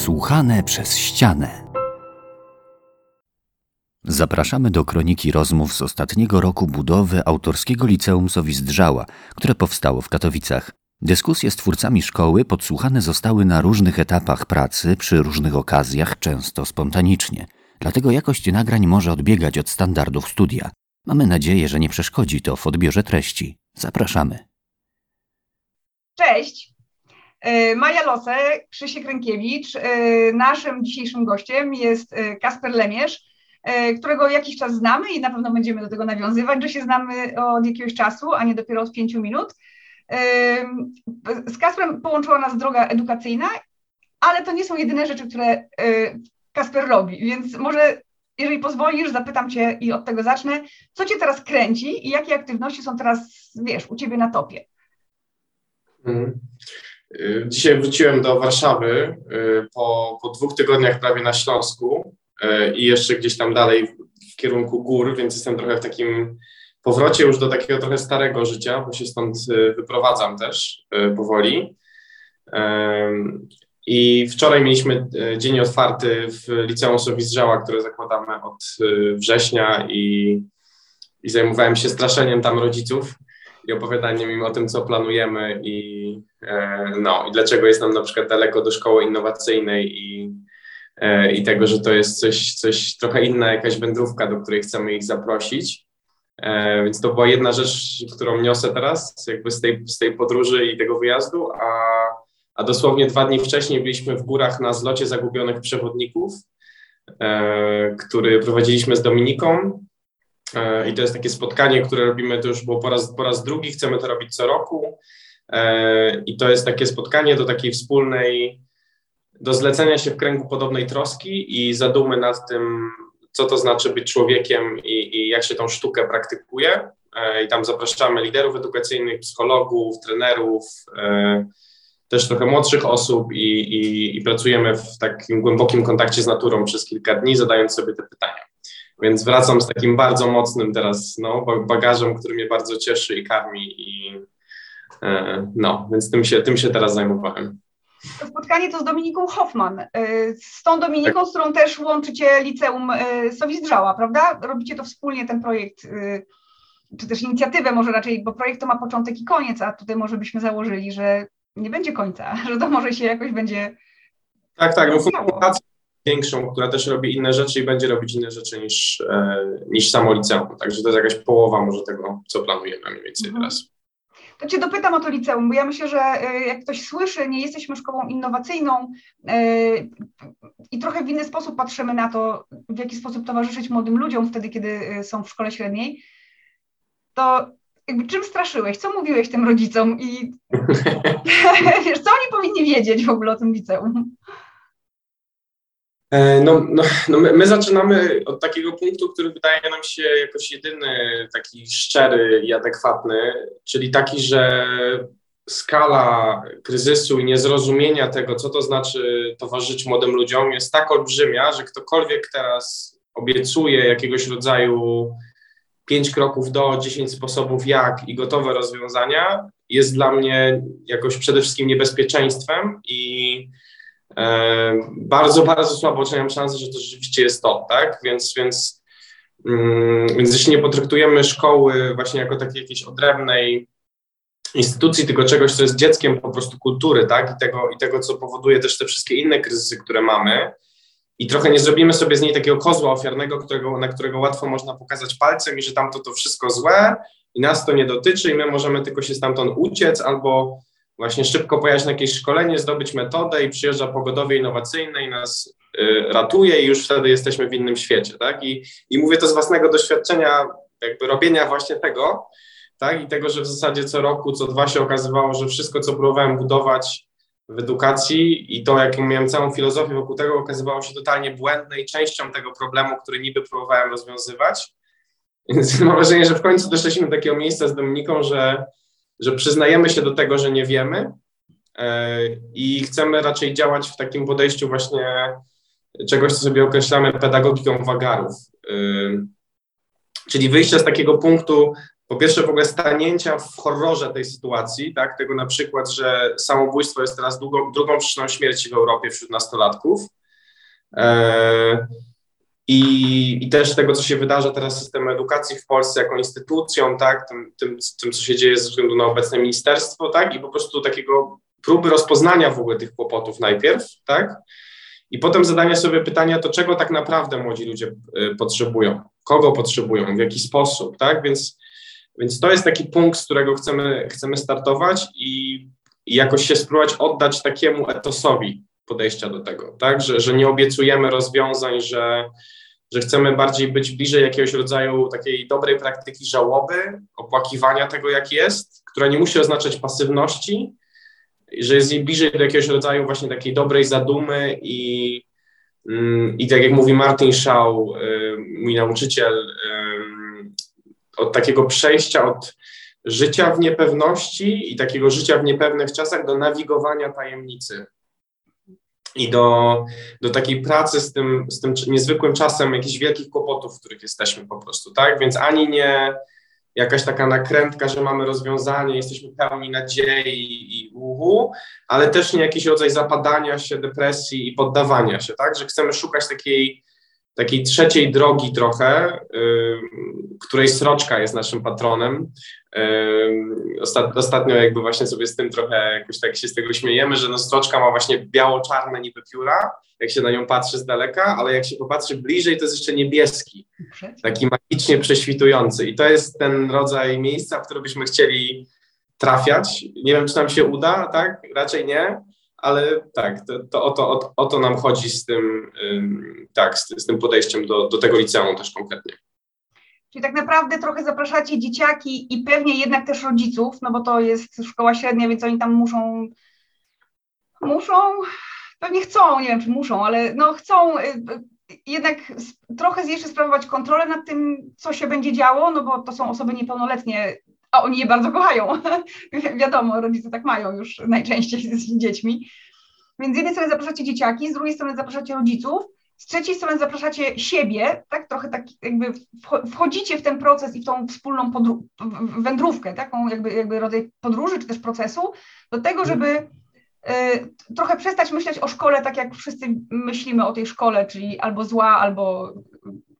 Podsłuchane przez ścianę. Zapraszamy do kroniki rozmów z ostatniego roku budowy autorskiego liceum Sowizdrzała, które powstało w Katowicach. Dyskusje z twórcami szkoły podsłuchane zostały na różnych etapach pracy, przy różnych okazjach, często spontanicznie. Dlatego jakość nagrań może odbiegać od standardów studia. Mamy nadzieję, że nie przeszkodzi to w odbiorze treści. Zapraszamy. Cześć, Maja Lose, Krzysiek Rękiewicz. E, naszym dzisiejszym gościem jest e, Kasper Lemierz, którego jakiś czas znamy i na pewno będziemy do tego nawiązywać, że się znamy od jakiegoś czasu, a nie dopiero od pięciu minut. Z Kasperem połączyła nas droga edukacyjna, ale to nie są jedyne rzeczy, które Kasper robi, więc może jeżeli pozwolisz, zapytam Cię i od tego zacznę, co Cię teraz kręci i jakie aktywności są teraz, wiesz, u Ciebie na topie? Mhm. Y, dzisiaj wróciłem do Warszawy y, po, po dwóch tygodniach prawie na Śląsku y, i jeszcze gdzieś tam dalej w kierunku gór, więc jestem trochę w takim powrocie już do takiego trochę starego życia, bo się stąd wyprowadzam też powoli. I wczoraj mieliśmy dzień otwarty w Liceum Sowizdrzała, które zakładamy od września i, i zajmowałem się straszeniem tam rodziców i opowiadaniem im o tym, co planujemy i, no, i dlaczego jest nam na przykład daleko do szkoły innowacyjnej i, e, i tego, że to jest coś, coś trochę inna jakaś wędrówka, do której chcemy ich zaprosić. E, więc to była jedna rzecz, którą niosę teraz, jakby z tej, z tej podróży i tego wyjazdu, a, a dosłownie dwa dni wcześniej byliśmy w górach na zlocie zagubionych przewodników, który prowadziliśmy z Dominiką E, I to jest takie spotkanie, które robimy, to już było po raz, po raz drugi, chcemy to robić co roku. E, I to jest takie spotkanie do takiej wspólnej, do zlecenia się w kręgu podobnej troski i zadumy nad tym, co to znaczy być człowiekiem i, i jak się tą sztukę praktykuje. E, I tam zapraszamy liderów edukacyjnych, psychologów, trenerów, też trochę młodszych osób i, i, i pracujemy w takim głębokim kontakcie z naturą przez kilka dni, zadając sobie te pytania. Więc wracam z takim bardzo mocnym teraz no, bagażem, który mnie bardzo cieszy i karmi i e, no, więc tym się, tym się teraz zajmowałem. To spotkanie to z Dominiką Hoffman. E, z tą Dominiką, z którą też łączycie liceum e, Sowizdrzała, prawda? Robicie to wspólnie, ten projekt, czy też inicjatywę może raczej, bo projekt to ma początek i koniec, a tutaj może byśmy założyli, że nie będzie końca, że to może się jakoś będzie. Tak, tak. No, większą, która też robi inne rzeczy i będzie robić inne rzeczy niż, e, niż samo liceum. Także to jest jakaś połowa może tego, co planujemy mniej więcej mhm. teraz. To Cię dopytam o to liceum, bo ja myślę, że e, jak ktoś słyszy, nie jesteśmy szkołą innowacyjną e, i trochę w inny sposób patrzymy na to, w jaki sposób towarzyszyć młodym ludziom wtedy, kiedy są w szkole średniej, to jakby czym straszyłeś? Co mówiłeś tym rodzicom i wiesz, co oni powinni wiedzieć w ogóle o tym liceum? E, no, no, no my, my, zaczynamy od takiego punktu, który wydaje nam się jakoś jedyny, taki szczery i adekwatny, czyli taki, że skala kryzysu i niezrozumienia tego, co to znaczy towarzyszyć młodym ludziom, jest tak olbrzymia, że ktokolwiek teraz obiecuje jakiegoś rodzaju pięć kroków do, dziesięć sposobów jak i gotowe rozwiązania, jest dla mnie jakoś przede wszystkim niebezpieczeństwem i bardzo, bardzo słabo oceniam szansę, że to rzeczywiście jest to, tak? Więc, więc, mm, więc jeśli nie potraktujemy szkoły właśnie jako takiej jakiejś odrębnej instytucji, tylko czegoś, co jest dzieckiem po prostu kultury, tak? I tego, i tego co powoduje też te wszystkie inne kryzysy, które mamy, i trochę nie zrobimy sobie z niej takiego kozła ofiarnego, którego, na którego łatwo można pokazać palcem i że tamto to wszystko złe i nas to nie dotyczy i my możemy tylko się stamtąd uciec albo właśnie szybko pojechać na jakieś szkolenie, zdobyć metodę i przyjeżdża pogodowie innowacyjne i nas y, ratuje i już wtedy jesteśmy w innym świecie, tak? I, I mówię to z własnego doświadczenia jakby robienia właśnie tego, tak? I tego, że w zasadzie co roku, co dwa się okazywało, że wszystko, co próbowałem budować w edukacji i to, jaką miałem całą filozofię wokół tego, okazywało się totalnie błędne i częścią tego problemu, który niby próbowałem rozwiązywać. Więc mam wrażenie, że w końcu doszliśmy do takiego miejsca z Dominiką, że że przyznajemy się do tego, że nie wiemy e, i chcemy raczej działać w takim podejściu właśnie czegoś, co sobie określamy pedagogiką wagarów. E, czyli wyjście z takiego punktu, po pierwsze w ogóle stanięcia w horrorze tej sytuacji, tak, tego na przykład, że samobójstwo jest teraz drugą, drugą przyczyną śmierci w Europie wśród nastolatków. E, i, I też tego, co się wydarza teraz w systemie edukacji w Polsce jako instytucją, tak, tym, tym, tym, co się dzieje ze względu na obecne ministerstwo, tak, i po prostu takiego próby rozpoznania w ogóle tych kłopotów najpierw, tak, i potem zadania sobie pytania, to czego tak naprawdę młodzi ludzie y, potrzebują, kogo potrzebują, w jaki sposób, tak, więc, więc to jest taki punkt, z którego chcemy, chcemy startować i, i jakoś się spróbować oddać takiemu etosowi podejścia do tego, tak, że, że nie obiecujemy rozwiązań, że że chcemy bardziej być bliżej jakiegoś rodzaju takiej dobrej praktyki żałoby, opłakiwania tego, jak jest, która nie musi oznaczać pasywności, że jest jej bliżej do jakiegoś rodzaju właśnie takiej dobrej zadumy i, mm, i tak jak mówi Martin Shaw, y, mój nauczyciel, y, od takiego przejścia od życia w niepewności i takiego życia w niepewnych czasach do nawigowania tajemnicy i do, do takiej pracy z tym, z tym niezwykłym czasem jakichś wielkich kłopotów, w których jesteśmy po prostu, tak? Więc ani nie jakaś taka nakrętka, że mamy rozwiązanie, jesteśmy pełni nadziei i uhu, ale też nie jakiś rodzaj zapadania się, depresji i poddawania się, tak? Że chcemy szukać takiej, takiej trzeciej drogi trochę, yy, której sroczka jest naszym patronem, Ostatnio jakby właśnie sobie z tym trochę jakoś tak się z tego śmiejemy, że no stroczka ma właśnie biało-czarne niby pióra, jak się na nią patrzy z daleka, ale jak się popatrzy bliżej, to jest jeszcze niebieski, taki magicznie prześwitujący. I to jest ten rodzaj miejsca, w które byśmy chcieli trafiać. Nie wiem, czy nam się uda, tak? Raczej nie, ale tak, to, to o, to, o, o to nam chodzi z tym, tak, z, z tym podejściem do, do tego liceum też konkretnie. Czyli tak naprawdę trochę zapraszacie dzieciaki i pewnie jednak też rodziców, no bo to jest szkoła średnia, więc oni tam muszą, muszą, pewnie chcą, nie wiem czy muszą, ale no chcą y, jednak trochę jeszcze sprawować kontrolę nad tym, co się będzie działo, no bo to są osoby niepełnoletnie, a oni je bardzo kochają. Wiadomo, rodzice tak mają już najczęściej z dziećmi. Więc z jednej strony zapraszacie dzieciaki, z drugiej strony zapraszacie rodziców, z trzeciej strony zapraszacie siebie, tak, trochę tak jakby wchodzicie w ten proces i w tą wspólną wędrówkę, taką jakby, jakby rodzaj podróży czy też procesu, do tego, żeby y, trochę przestać myśleć o szkole tak, jak wszyscy myślimy o tej szkole, czyli albo zła, albo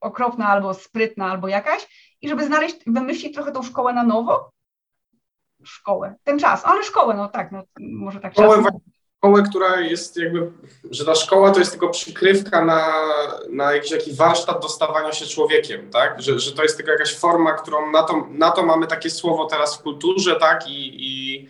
okropna, albo sprytna, albo jakaś, i żeby znaleźć, wymyślić trochę tą szkołę na nowo. Szkołę, ten czas, ale szkołę, no tak, no może tak. Szkołę, szkołę, która jest jakby, że ta szkoła to jest tylko przykrywka na, na jakiś taki warsztat dostawania się człowiekiem, tak? Że, że to jest tylko jakaś forma, którą na to, na to mamy takie słowo teraz w kulturze, tak? I, i,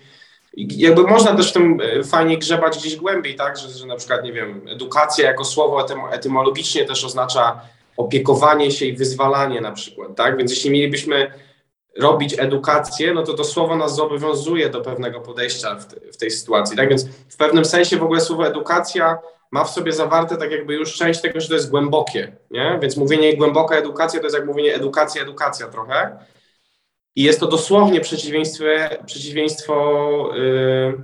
i jakby można też w tym e, fajnie grzebać gdzieś głębiej, tak? Że, że na przykład, nie wiem, edukacja jako słowo etymologicznie też oznacza opiekowanie się i wyzwalanie na przykład, tak? Więc jeśli mielibyśmy robić edukację, no to to słowo nas zobowiązuje do pewnego podejścia w, te, w, tej sytuacji. Tak więc w pewnym sensie w ogóle słowo edukacja ma w sobie zawarte tak jakby już część tego, że to jest głębokie, nie? Więc mówienie głęboka edukacja to jest jak mówienie edukacja, edukacja trochę. I jest to dosłownie przeciwieństwo, przeciwieństwo yy,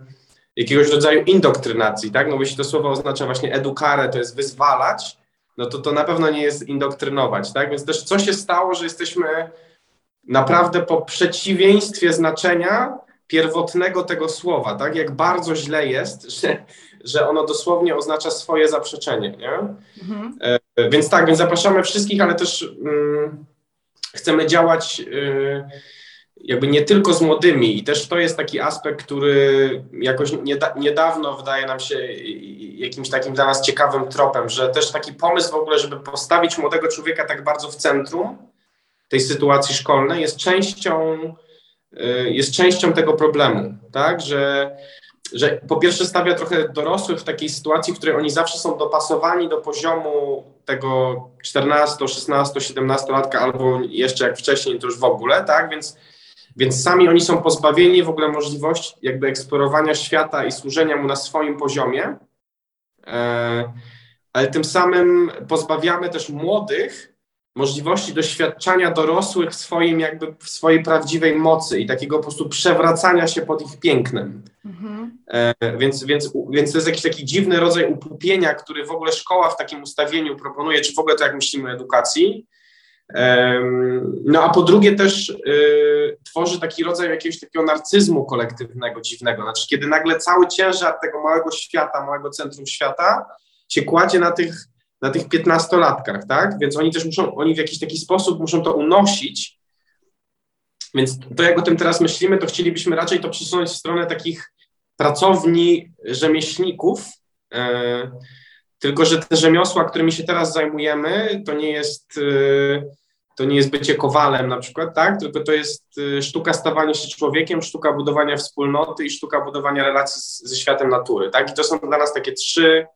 jakiegoś rodzaju indoktrynacji, tak? No bo jeśli to słowo oznacza właśnie edukare, to jest wyzwalać, no to to na pewno nie jest indoktrynować, tak? Więc też co się stało, że jesteśmy naprawdę po przeciwieństwie znaczenia pierwotnego tego słowa, tak? Jak bardzo źle jest, że, że ono dosłownie oznacza swoje zaprzeczenie, nie? Mhm. E, więc tak, więc zapraszamy wszystkich, ale też mm, chcemy działać y, jakby nie tylko z młodymi. I też to jest taki aspekt, który jakoś nieda, niedawno wydaje nam się jakimś takim dla nas ciekawym tropem, że też taki pomysł w ogóle, żeby postawić młodego człowieka tak bardzo w centrum, tej sytuacji szkolnej jest częścią, y, jest częścią tego problemu, tak, że, że po pierwsze stawia trochę dorosłych w takiej sytuacji, w której oni zawsze są dopasowani do poziomu tego 14, 16, 17 latka albo jeszcze jak wcześniej to już w ogóle, tak, więc więc sami oni są pozbawieni w ogóle możliwości jakby eksplorowania świata i służenia mu na swoim poziomie, e, ale tym samym pozbawiamy też młodych możliwości doświadczania dorosłych w swoim jakby w swojej prawdziwej mocy i takiego po prostu przewracania się pod ich pięknem. Mhm. E, więc, więc, więc to jest jakiś taki dziwny rodzaj upupienia, który w ogóle szkoła w takim ustawieniu proponuje, czy w ogóle to jak myślimy o edukacji. No a po drugie też e, tworzy taki rodzaj jakiegoś takiego narcyzmu kolektywnego, dziwnego. Znaczy, kiedy nagle cały ciężar tego małego świata, małego centrum świata się kładzie na tych, na tych piętnastolatkach, tak? Więc oni też muszą, oni w jakiś taki sposób muszą to unosić. Więc to, jak o tym teraz myślimy, to chcielibyśmy raczej to przesunąć w stronę takich pracowni rzemieślników, e, tylko że te rzemiosła, którymi się teraz zajmujemy, to nie jest, e, to nie jest bycie kowalem na przykład, tak? Tylko to jest e, sztuka stawania się człowiekiem, sztuka budowania wspólnoty i sztuka budowania relacji z, ze światem natury, tak? I to są dla nas takie trzy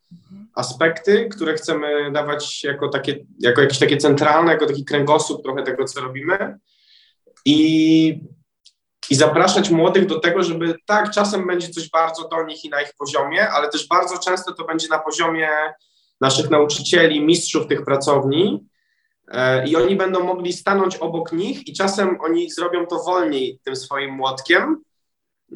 aspekty, które chcemy dawać jako takie, jako jakieś takie centralne, jako taki kręgosłup trochę tego, co robimy. I i zapraszać młodych do tego, żeby tak, czasem będzie coś bardzo do nich i na ich poziomie, ale też bardzo często to będzie na poziomie naszych nauczycieli, mistrzów tych pracowni e, i oni będą mogli stanąć obok nich i czasem oni zrobią to wolniej tym swoim młotkiem,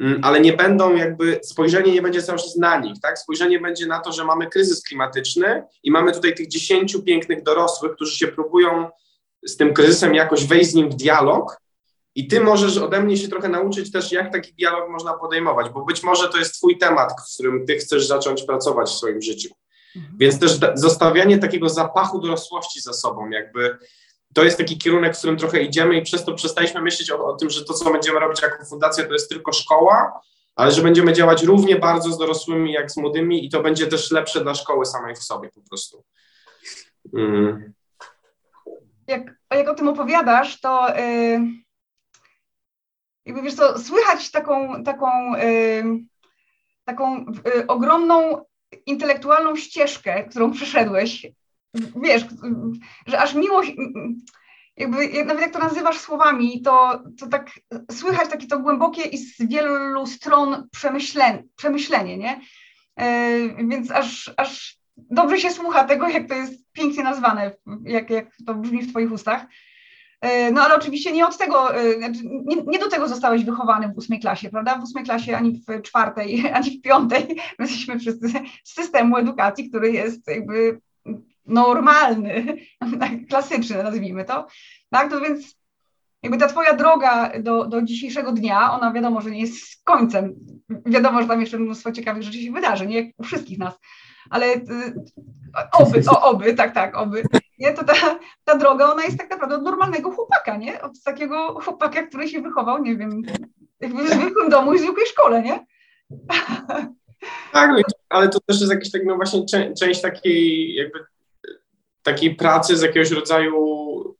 mm, ale nie będą jakby, spojrzenie nie będzie cały czas na nich, tak? Spojrzenie będzie na to, że mamy kryzys klimatyczny i mamy tutaj tych dziesięciu pięknych dorosłych, którzy się próbują z tym kryzysem jakoś wejść z nim w dialog, i ty możesz ode mnie się trochę nauczyć też, jak taki dialog można podejmować, bo być może to jest twój temat, z którym ty chcesz zacząć pracować w swoim życiu. Mhm. Więc też zostawianie takiego zapachu dorosłości za sobą, jakby to jest taki kierunek, w którym trochę idziemy i przez to przestaliśmy myśleć o, o tym, że to, co będziemy robić jako fundacja, to jest tylko szkoła, ale że będziemy działać równie bardzo z dorosłymi, jak z młodymi i to będzie też lepsze dla szkoły samej w sobie po prostu. Mm. Jak, jak o tym opowiadasz, to... Yy jakby wiesz co, słychać taką, taką, yy, taką yy, ogromną intelektualną ścieżkę, którą przeszedłeś, wiesz, że aż miłość, jakby nawet jak to nazywasz słowami, to, to tak słychać takie to głębokie i z wielu stron przemyślenie, przemyślenie nie? Yy, więc aż, aż dobrze się słucha tego, jak to jest pięknie nazwane, jak, jak to brzmi w Twoich ustach. E, no ale oczywiście nie od tego, e, znaczy, nie, nie, do tego zostałeś wychowany w ósmej klasie, prawda? W ósmej klasie ani w czwartej, ani w piątej. My jesteśmy wszyscy z systemu edukacji, który jest jakby normalny, tak, klasyczny nazwijmy to. Tak, to więc jakby ta twoja droga do, do dzisiejszego dnia, ona wiadomo, że nie jest końcem. Wiadomo, że tam jeszcze mnóstwo ciekawych rzeczy się wydarzy, nie jak u wszystkich nas, ale y, oby, o, oby, tak, tak, oby. Nie, to ta, ta droga, ona jest tak naprawdę od normalnego chłopaka, nie? Od takiego chłopaka, który się wychował, nie wiem, w zwykłym domu i w zwykłej szkole, nie? Tak, no, ale to też jest jakaś tak, no właśnie część takiej jakby takiej pracy z jakiegoś rodzaju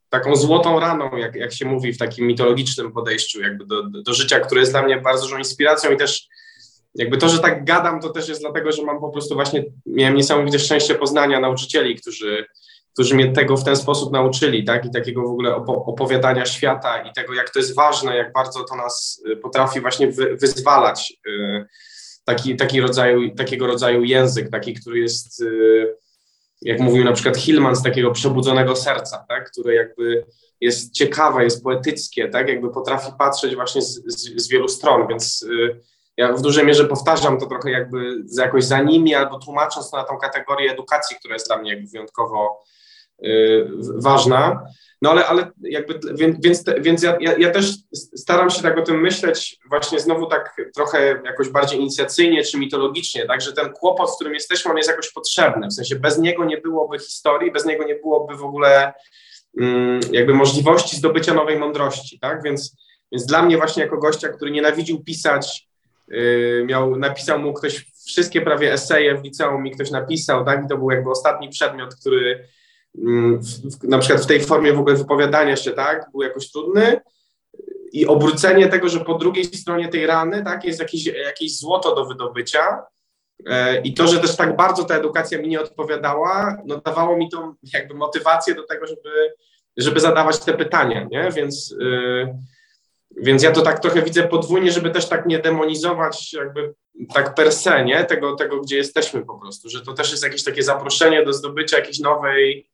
taką złotą raną, jak, jak się mówi w takim mitologicznym podejściu jakby do, do, do życia, które jest dla mnie bardzo dużą inspiracją i też jakby to, że tak gadam, to też jest dlatego, że mam po prostu właśnie, miałem niesamowite szczęście poznania nauczycieli, którzy, którzy mnie tego w ten sposób nauczyli, tak, i takiego w ogóle opowiadania świata i tego, jak to jest ważne, jak bardzo to nas y, potrafi właśnie wy, wyzwalać, y, taki, taki rodzaju, takiego rodzaju język, taki, który jest, y, jak mówił na przykład Hillman, z takiego przebudzonego serca, tak, które jakby jest ciekawe, jest poetyckie, tak, jakby potrafi patrzeć właśnie z, z, z wielu stron, więc ja w dużej mierze powtarzam to trochę jakby jakoś za nimi albo tłumacząc to na tą kategorię edukacji, która jest dla mnie wyjątkowo ważna. No ale, ale jakby, więc, więc, ja, ja, ja, też staram się tak o tym myśleć właśnie znowu tak trochę jakoś bardziej inicjacyjnie czy mitologicznie, tak, że ten kłopot, w którym jesteśmy, on jest jakoś potrzebny, w sensie bez niego nie byłoby historii, bez niego nie byłoby w ogóle mm, jakby możliwości zdobycia nowej mądrości, tak, więc, więc dla mnie właśnie jako gościa, który nienawidził pisać Y, miał, napisał mu ktoś wszystkie prawie eseje w liceum mi ktoś napisał, tak, i to był jakby ostatni przedmiot, który w, na przykład w tej formie w ogóle wypowiadania się, tak, był jakoś trudny. I obrócenie tego, że po drugiej stronie tej rany, tak, jest jakieś, jakieś złoto do wydobycia. E, i to, że też tak bardzo ta edukacja mi nie odpowiadała, no dawało mi tą jakby motywację do tego, żeby, żeby zadawać te pytania, nie, więc... Yy, więc ja to tak trochę widzę podwójnie, żeby też tak nie demonizować jakby tak per se, nie? Tego, tego, gdzie jesteśmy po prostu, że to też jest jakieś takie zaproszenie do zdobycia jakiejś nowej,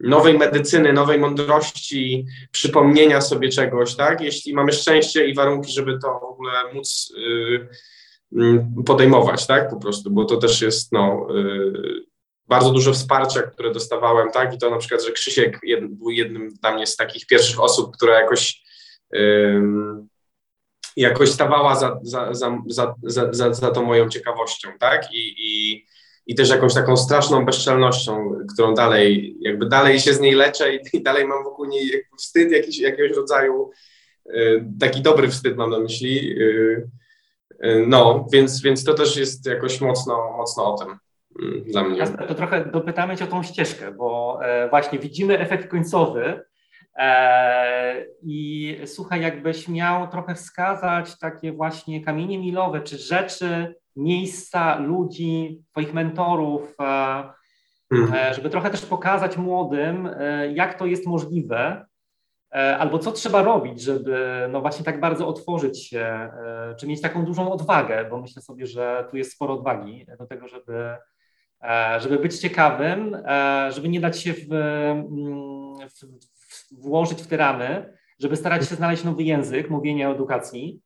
nowej medycyny, nowej mądrości, przypomnienia sobie czegoś, tak? Jeśli mamy szczęście i warunki, żeby to w ogóle móc yy, podejmować, tak? Po prostu, bo to też jest, no, yy, bardzo dużo wsparcia, które dostawałem, tak? I to na przykład, że Krzysiek jed, był jednym dla mnie z takich pierwszych osób, która jakoś jakoś stawała za, za, za, za, za, za tą moją ciekawością, tak? I, i, I też jakąś taką straszną bezczelnością, którą dalej, jakby dalej się z niej leczę i, i dalej mam wokół niej wstyd jakiś, jakiegoś rodzaju, y, taki dobry wstyd mam na myśli. Y, y, no, więc, więc to też jest jakoś mocno, mocno o tym mm, dla mnie. To trochę dopytamy Cię o tą ścieżkę, bo e, właśnie widzimy efekt końcowy, E, I słuchaj, jakbyś miał trochę wskazać takie właśnie kamienie milowe, czy rzeczy, miejsca, ludzi, Twoich mentorów, e, mhm. e, żeby trochę też pokazać młodym, jak to jest możliwe, albo co trzeba robić, żeby no właśnie tak bardzo otworzyć się, czy mieć taką dużą odwagę, bo myślę sobie, że tu jest sporo odwagi do tego, żeby, żeby być ciekawym, żeby nie dać się w, mm, w włożyć w te ramy, żeby starać się znaleźć nowy język mówienia o edukacji.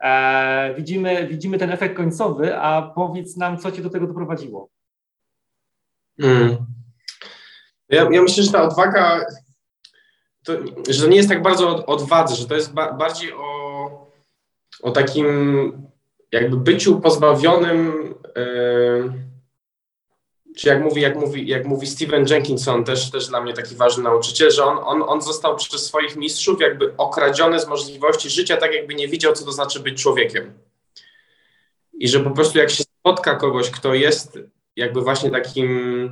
E, widzimy, widzimy ten efekt końcowy, a powiedz nam, co cię do tego doprowadziło. Hmm. Ja, ja, myślę, że ta odwaga, to, że to nie jest tak bardzo o odwadze, że to jest ba bardziej o, o takim jakby byciu pozbawionym. Yy, czy jak mówi, jak mówi, jak mówi Steven Jenkinson, też, też dla mnie taki ważny nauczyciel, że on, on, on został przez swoich mistrzów jakby okradziony z możliwości życia, tak jakby nie widział, co to znaczy być człowiekiem. I że po prostu jak się spotka kogoś, kto jest jakby właśnie takim,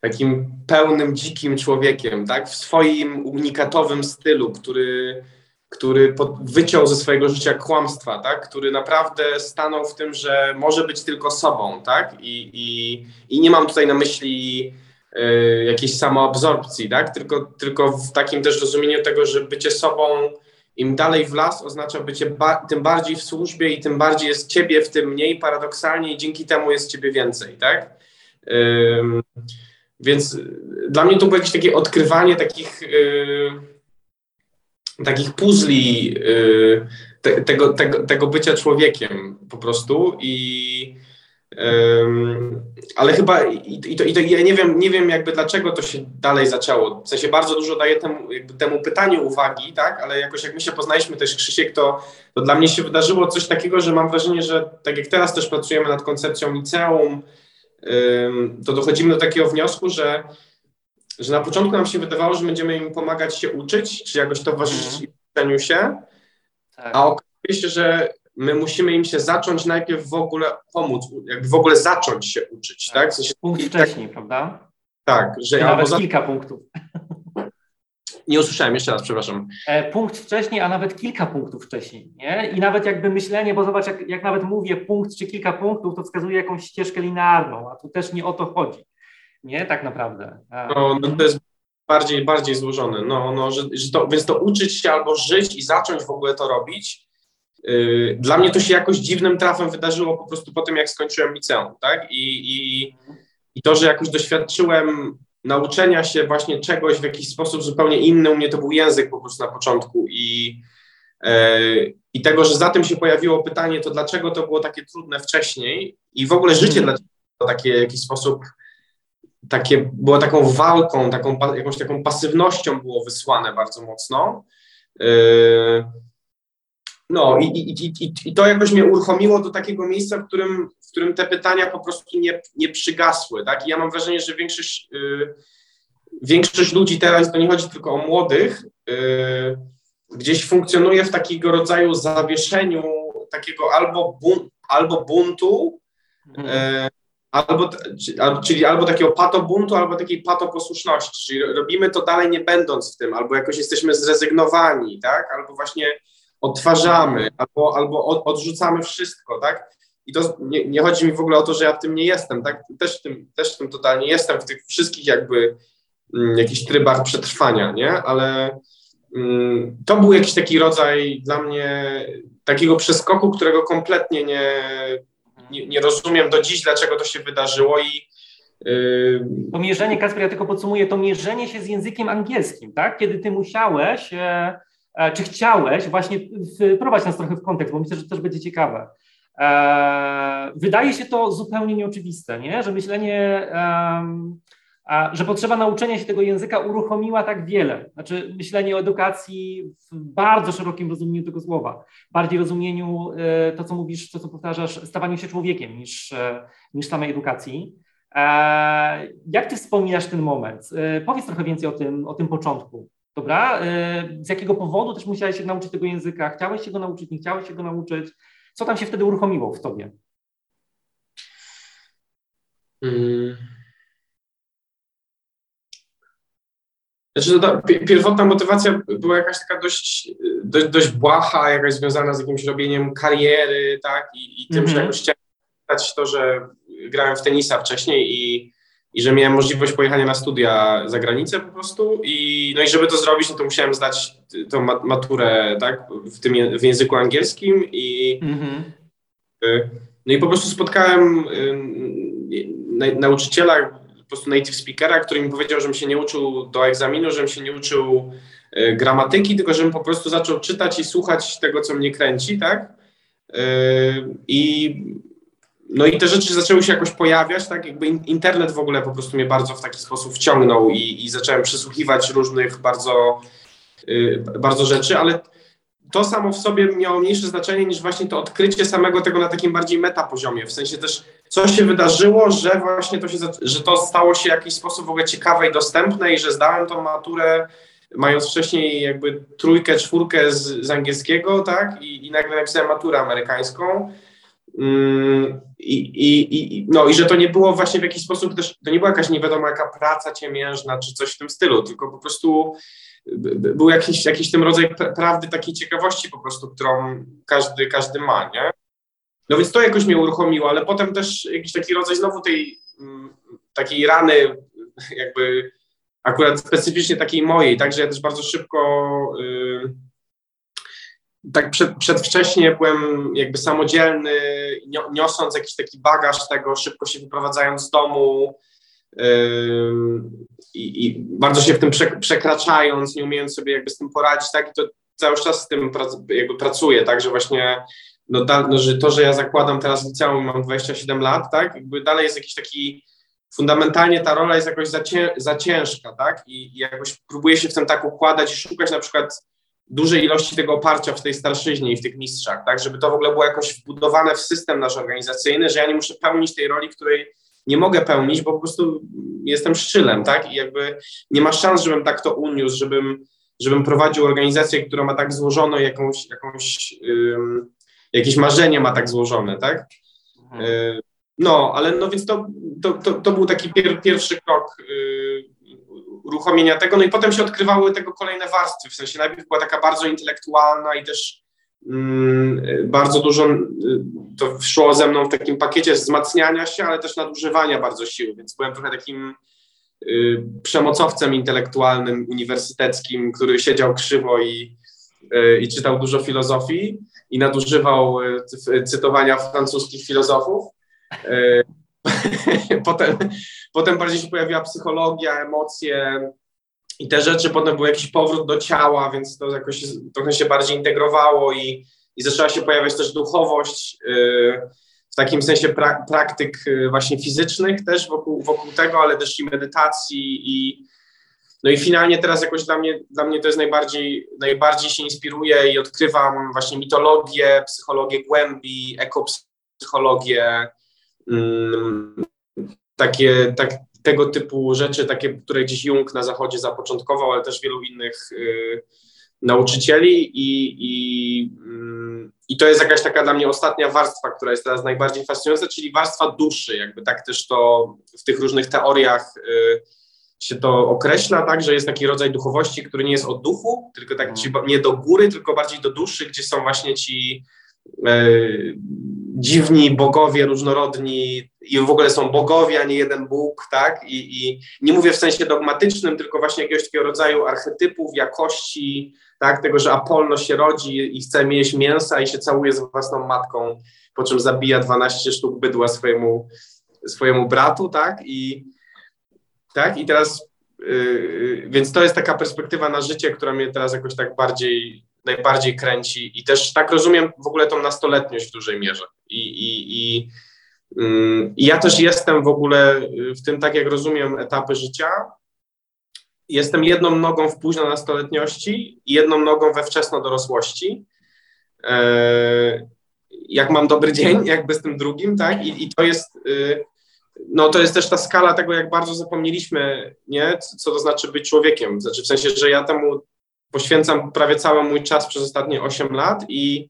takim pełnym, dzikim człowiekiem, tak, w swoim unikatowym stylu, który który wyciął ze swojego życia kłamstwa, tak? który naprawdę stanął w tym, że może być tylko sobą, tak? I, i, i nie mam tutaj na myśli y, jakiejś samoabsorpcji, tak? Tylko, tylko w takim też rozumieniu tego, że bycie sobą im dalej w las oznacza bycie ba tym bardziej w służbie i tym bardziej jest ciebie w tym mniej paradoksalnie i dzięki temu jest ciebie więcej, tak? więc dla mnie to było jakieś takie odkrywanie takich y, takich puzli y, te, tego, tego, tego bycia człowiekiem po prostu i ale chyba i, i, to, i to ja nie wiem, nie wiem jakby dlaczego to się dalej zaczęło. W sensie bardzo dużo daję temu, temu pytaniu uwagi, tak, ale jakoś jak my się poznaliśmy też Krzysiek, to, to dla mnie się wydarzyło coś takiego, że mam wrażenie, że tak jak teraz też pracujemy nad koncepcją liceum, to dochodzimy do takiego wniosku, że że na początku nam się wydawało, że będziemy im pomagać się uczyć, czy jakoś towarzyszyć uczeniu się, tak. a okazuje się, że my musimy im się zacząć najpierw w ogóle pomóc, jakby w ogóle zacząć się uczyć, tak? tak? W sensie, Punkt wcześniej, tak, prawda? Tak, że I nawet za... kilka punktów. Nie usłyszałem, jeszcze raz, przepraszam. E, punkt wcześniej, a nawet kilka punktów wcześniej, nie? I nawet jakby myślenie, bo zobacz, jak, jak nawet mówię punkt czy kilka punktów, to wskazuje jakąś ścieżkę linearną, a tu też nie o to chodzi nie? Tak naprawdę. No, no to jest bardziej, bardziej złożone. No, no, że, że to, więc to uczyć się albo żyć i zacząć w ogóle to robić. Yy, dla mnie to się jakoś dziwnym trafem wydarzyło po prostu po tym, jak skończyłem liceum, tak? I, i, i to, że jakoś doświadczyłem nauczenia się właśnie czegoś w jakiś sposób zupełnie inny, u mnie to był język po prostu na początku i, yy, i tego, że za tym się pojawiło pytanie, to dlaczego to było takie trudne wcześniej i w ogóle życie hmm. dlaczego takie w jakiś sposób takie, było taką walką, taką, jakąś taką pasywnością było wysłane bardzo mocno. Yy, no i, i, i, i to jakoś mnie uruchomiło do takiego miejsca, w którym, w którym te pytania po prostu nie, nie przygasły. Tak? I ja mam wrażenie, że większość, yy, większość ludzi teraz, to nie chodzi tylko o młodych, yy, gdzieś funkcjonuje w takiego rodzaju zawieszeniu takiego albo, bun, albo buntu, mhm albo, czyli albo takiego patobuntu, albo takiej patoposłuszności, czyli robimy to dalej nie będąc w tym, albo jakoś jesteśmy zrezygnowani, tak, albo właśnie odtwarzamy, albo, albo odrzucamy wszystko, tak, i to nie, nie, chodzi mi w ogóle o to, że ja w tym nie jestem, tak, też w tym, też w tym totalnie jestem, w tych wszystkich jakby mm, jakichś trybach przetrwania, nie, ale mm, to był jakiś taki rodzaj dla mnie takiego przeskoku, którego kompletnie nie, nie, nie rozumiem do dziś, dlaczego to się wydarzyło i yy... to mierzenie, Kasper, ja tylko podsumuję, to mierzenie się z językiem angielskim, tak? Kiedy ty musiałeś, e, e, czy chciałeś właśnie wprowadzić nas trochę w kontekst, bo myślę, że to też będzie ciekawe. E, wydaje się to zupełnie nieoczywiste, nie? że myślenie a że potrzeba nauczenia się tego języka uruchomiła tak wiele. Znaczy myślenie o edukacji w bardzo szerokim rozumieniu tego słowa, bardziej rozumieniu e, to, co mówisz, to, co powtarzasz, stawaniu się człowiekiem niż, e, niż samej edukacji. E, jak ty wspominasz ten moment? Powiedz trochę więcej o tym, o tym początku. Dobra? Z jakiego powodu też musiałeś się nauczyć tego języka? Chciałeś się go nauczyć, nie chciałeś się go nauczyć? Co tam się wtedy uruchomiło w tobie? Hmm. Znaczy, no, pierwotna motywacja była jakaś taka dość, dość, dość błaha, jakaś związana z jakimś robieniem kariery, tak, i, i tym, mm -hmm. że mhm. jakoś chciałem to, że grałem w tenisa wcześniej i, i że miałem możliwość pojechania na studia za granicę po prostu i no i żeby to zrobić, no to musiałem zdać tą maturę, tak, w tym w języku angielskim i mm -hmm. no i po prostu spotkałem nauczyciela prostu native speakera, który mi powiedział, żebym się nie uczył do egzaminu, żebym się nie uczył y, gramatyki, tylko żebym po prostu zaczął czytać i słuchać tego, co mnie kręci, tak? Y, I no i te rzeczy zaczęły się jakoś pojawiać, tak? Jakby internet w ogóle po prostu mnie bardzo w taki sposób wciągnął i, i zacząłem przesłuchiwać różnych bardzo, y, bardzo rzeczy, ale to samo w sobie miało mniejsze znaczenie niż właśnie to odkrycie samego tego na takim bardziej meta poziomie. W sensie też, co się wydarzyło, że właśnie to się, że to stało się w jakiś sposób w ogóle ciekawe i dostępne i że zdałem tą maturę mając wcześniej jakby trójkę, czwórkę z, z angielskiego, tak, I, i nagle napisałem maturę amerykańską. Mm, i, i, i, no, I że to nie było właśnie w jakiś sposób też, to nie była jakaś nie wiadomo jaka praca ciemiężna czy coś w tym stylu, tylko po prostu był jakiś, jakiś ten rodzaj prawdy, takiej ciekawości po prostu, którą każdy, każdy ma, nie? No więc to jakoś mnie uruchomiło, ale potem też jakiś taki rodzaj znowu tej mm, takiej rany, jakby akurat specyficznie takiej mojej, także ja też bardzo szybko y, tak przed, przedwcześnie byłem jakby samodzielny, niosąc jakiś taki bagaż tego, szybko się wyprowadzając z domu, i, i, bardzo się w tym przekraczając, nie umiejąc sobie jakby z tym poradzić, tak, i to cały czas z tym jakby pracuję, tak, że właśnie no, da, no, że to, że ja zakładam teraz liceum, mam 27 lat, tak, jakby dalej jest jakiś taki, fundamentalnie ta rola jest jakoś za, cię, za ciężka, tak, I, i jakoś próbuję się w tym tak układać i szukać na przykład dużej ilości tego oparcia w tej starszyźnie i w tych mistrzach, tak, żeby to w ogóle było jakoś wbudowane w system nasz organizacyjny, że ja nie muszę pełnić tej roli, której nie mogę pełnić, bo po prostu jestem szczylem, tak? I jakby nie ma szans, żebym tak to uniósł, żebym, żebym prowadził organizację, która ma tak złożoną jakąś, jakąś um, jakieś marzenie ma tak złożone, tak? Mhm. Y, no, ale no więc to, to, to, to był taki pier, pierwszy krok y, uruchomienia tego, no i potem się odkrywały tego kolejne warstwy, w sensie najpierw była taka bardzo intelektualna i też bardzo dużo y, to szło ze mną w takim pakiecie wzmacniania się, ale też nadużywania bardzo sił, więc byłem trochę takim y, przemocowcem intelektualnym, uniwersyteckim, który siedział krzywo i, y, i czytał dużo filozofii i nadużywał cytowania francuskich filozofów. potem, potem bardziej się pojawiła psychologia, emocje, i te rzeczy potem był jakiś powrót do ciała, więc to jakoś trochę się bardziej integrowało i, i zaczęła się pojawiać też duchowość yy, w takim sensie pra, praktyk yy, właśnie fizycznych też wokół, wokół tego, ale też i medytacji i no i finalnie teraz jakoś dla mnie, dla mnie to jest najbardziej, najbardziej się inspiruje i odkrywam właśnie mitologię, psychologię głębi, ekopsychologię, mm, takie, tak, tego typu rzeczy, takie, które gdzieś Jung na zachodzie zapoczątkował, ale też wielu innych y, nauczycieli i, i, y, i to jest jakaś taka dla mnie ostatnia warstwa, która jest teraz najbardziej fascynująca, czyli warstwa duszy, jakby tak też to w tych różnych teoriach y, się to określa, tak, że jest taki rodzaj duchowości, który nie jest o duchu, tylko tak mhm. nie do góry, tylko bardziej do duszy, gdzie są właśnie ci dziwni bogowie, różnorodni i w ogóle są bogowie, a nie jeden Bóg, tak? I, I, nie mówię w sensie dogmatycznym, tylko właśnie jakiegoś takiego rodzaju archetypów, jakości, tak? Tego, że Apollo się rodzi i chce mieć mięsa i się całuje z własną matką, po czym zabija 12 sztuk bydła swojemu, swojemu bratu, tak? I, tak? I teraz, yy, więc to jest taka perspektywa na życie, która mnie teraz jakoś tak bardziej najbardziej kręci i też tak rozumiem w ogóle tą nastoletniość w dużej mierze. I, i, i Mm, I ja też jestem w ogóle w tym, tak jak rozumiem, etapy życia. Jestem jedną nogą w późno nastoletniości i jedną nogą we wczesno dorosłości. E, jak mam dobry dzień, jakby z tym drugim, tak? I, i to jest, y, no to jest też ta skala tego, jak bardzo zapomnieliśmy, nie? Co to znaczy być człowiekiem. Znaczy w sensie, że ja temu poświęcam prawie cały mój czas przez ostatnie 8 lat i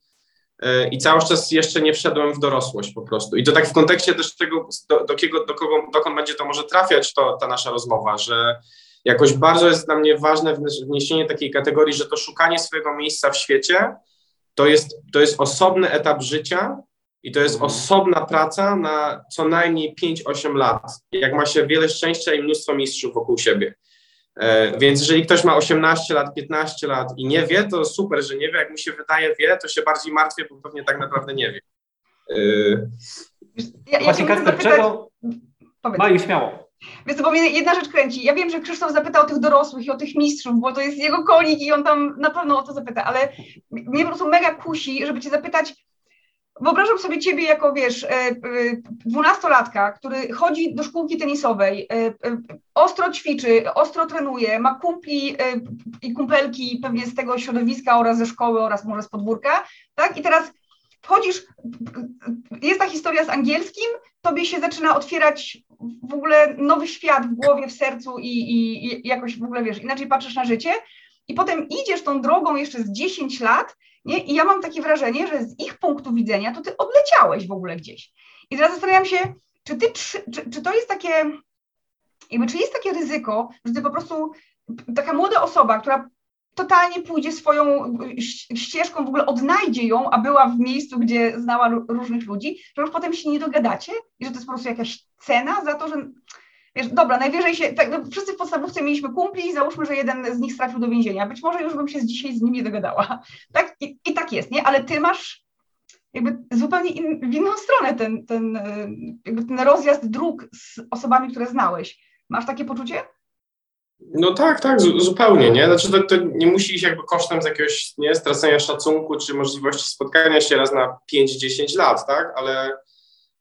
E, i cały czas jeszcze nie wszedłem w dorosłość po prostu. I to tak w kontekście też tego, do, do, kiego, do kogo, dokąd będzie to może trafiać, to, ta nasza rozmowa, że jakoś bardzo jest dla mnie ważne wniesienie takiej kategorii, że to szukanie swojego miejsca w świecie to jest, to jest osobny etap życia i to jest mhm. osobna praca na co najmniej 5-8 lat, jak ma się wiele szczęścia i mnóstwo mistrzów wokół siebie. E, więc jeżeli ktoś ma 18 lat, 15 lat i nie wie, to super, że nie wie. Jak mu się wydaje, wie, to się bardziej martwię, bo pewnie tak naprawdę nie wie. E, ja, ja Właśnie Kasper, czego? Maju, śmiało. Więc bo mnie jedna rzecz kręci. Ja wiem, że Krzysztof zapytał o tych dorosłych i o tych mistrzów, bo to jest jego konik i on tam na pewno o to zapyta, ale mnie po prostu mega kusi, żeby cię zapytać, Wyobrażam sobie ciebie jako, wiesz, e, e, dwunastolatka, który chodzi do szkółki tenisowej, e, ostro ćwiczy, ostro trenuje, ma kumpli i kumpelki pewnie z tego środowiska oraz ze szkoły oraz może z podwórka, tak? I teraz wchodzisz, jest ta historia z angielskim, tobie się zaczyna otwierać w ogóle nowy świat w głowie, w sercu i, i, i jakoś w ogóle, wiesz, inaczej patrzysz na życie i potem idziesz tą drogą jeszcze z 10 lat nie? I ja mam takie wrażenie, że z ich punktu widzenia to ty odleciałeś w ogóle gdzieś. I teraz zastanawiam się, czy, ty, czy, czy to jest takie, jakby, czy jest takie ryzyko, że ty po prostu, taka młoda osoba, która totalnie pójdzie swoją ścieżką, w ogóle odnajdzie ją, a była w miejscu, gdzie znała różnych ludzi, że już potem się nie dogadacie i że to jest po prostu jakaś cena za to, że wiesz, dobra, najwyżej się, tak, no, wszyscy w podstawówce mieliśmy kumpli i załóżmy, że jeden z nich trafił do więzienia. Być może już bym się z dzisiaj z nim nie dogadała. Tak? I, i tak jest, nie? Ale ty masz jakby zupełnie in, w inną stronę ten, ten, jakby ten rozjazd dróg z osobami, które znałeś. Masz takie poczucie? No tak, tak, zupełnie, nie? Znaczy to, to, nie musi iść jakby kosztem z jakiegoś, nie, stracenia szacunku, czy możliwości spotkania się raz na 5-10 lat, tak? Ale,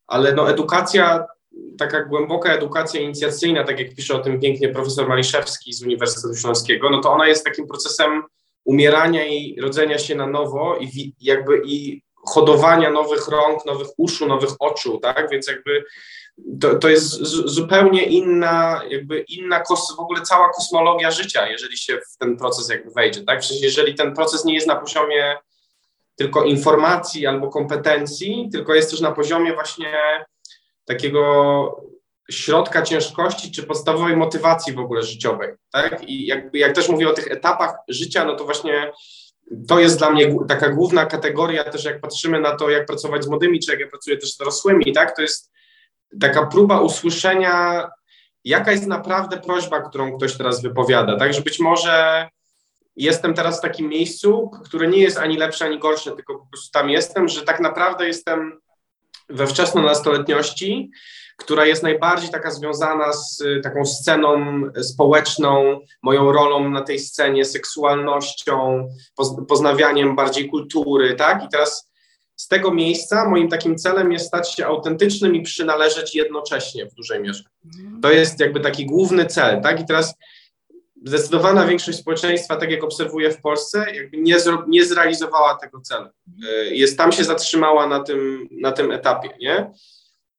ale no edukacja taka głęboka edukacja inicjacyjna, tak jak pisze o tym pięknie profesor Maliszewski z Uniwersytetu Śląskiego, no to ona jest takim procesem umierania i rodzenia się na nowo i jakby i hodowania nowych rąk, nowych uszu, nowych oczu, tak? Więc jakby to, to jest zupełnie inna, jakby inna kos w ogóle cała kosmologia życia, jeżeli się w ten proces jakby wejdzie, tak? Przecież jeżeli ten proces nie jest na poziomie tylko informacji albo kompetencji, tylko jest też na poziomie właśnie takiego środka ciężkości czy podstawowej motywacji w ogóle życiowej. Tak? I jakby, jak też mówię o tych etapach życia, no to właśnie to jest dla mnie taka główna kategoria też jak patrzymy na to, jak pracować z młodymi, czy jak ja pracuję też z dorosłymi, tak? To jest taka próba usłyszenia, jaka jest naprawdę prośba, którą ktoś teraz wypowiada, tak? Że być może jestem teraz w takim miejscu, które nie jest ani lepsze, ani gorsze, tylko po prostu tam jestem, że tak naprawdę jestem we wczesnonastoletniości, która jest najbardziej taka związana z y, taką sceną społeczną, moją rolą na tej scenie, seksualnością, poznawianiem bardziej kultury, tak? I teraz z tego miejsca moim takim celem jest stać się autentycznym i przynależeć jednocześnie w dużej mierze. To jest jakby taki główny cel, tak? I teraz zdecydowana większość społeczeństwa, tak jak obserwuję w Polsce, nie, nie zrealizowała tego celu. E, jest tam się zatrzymała na tym, na tym etapie, nie?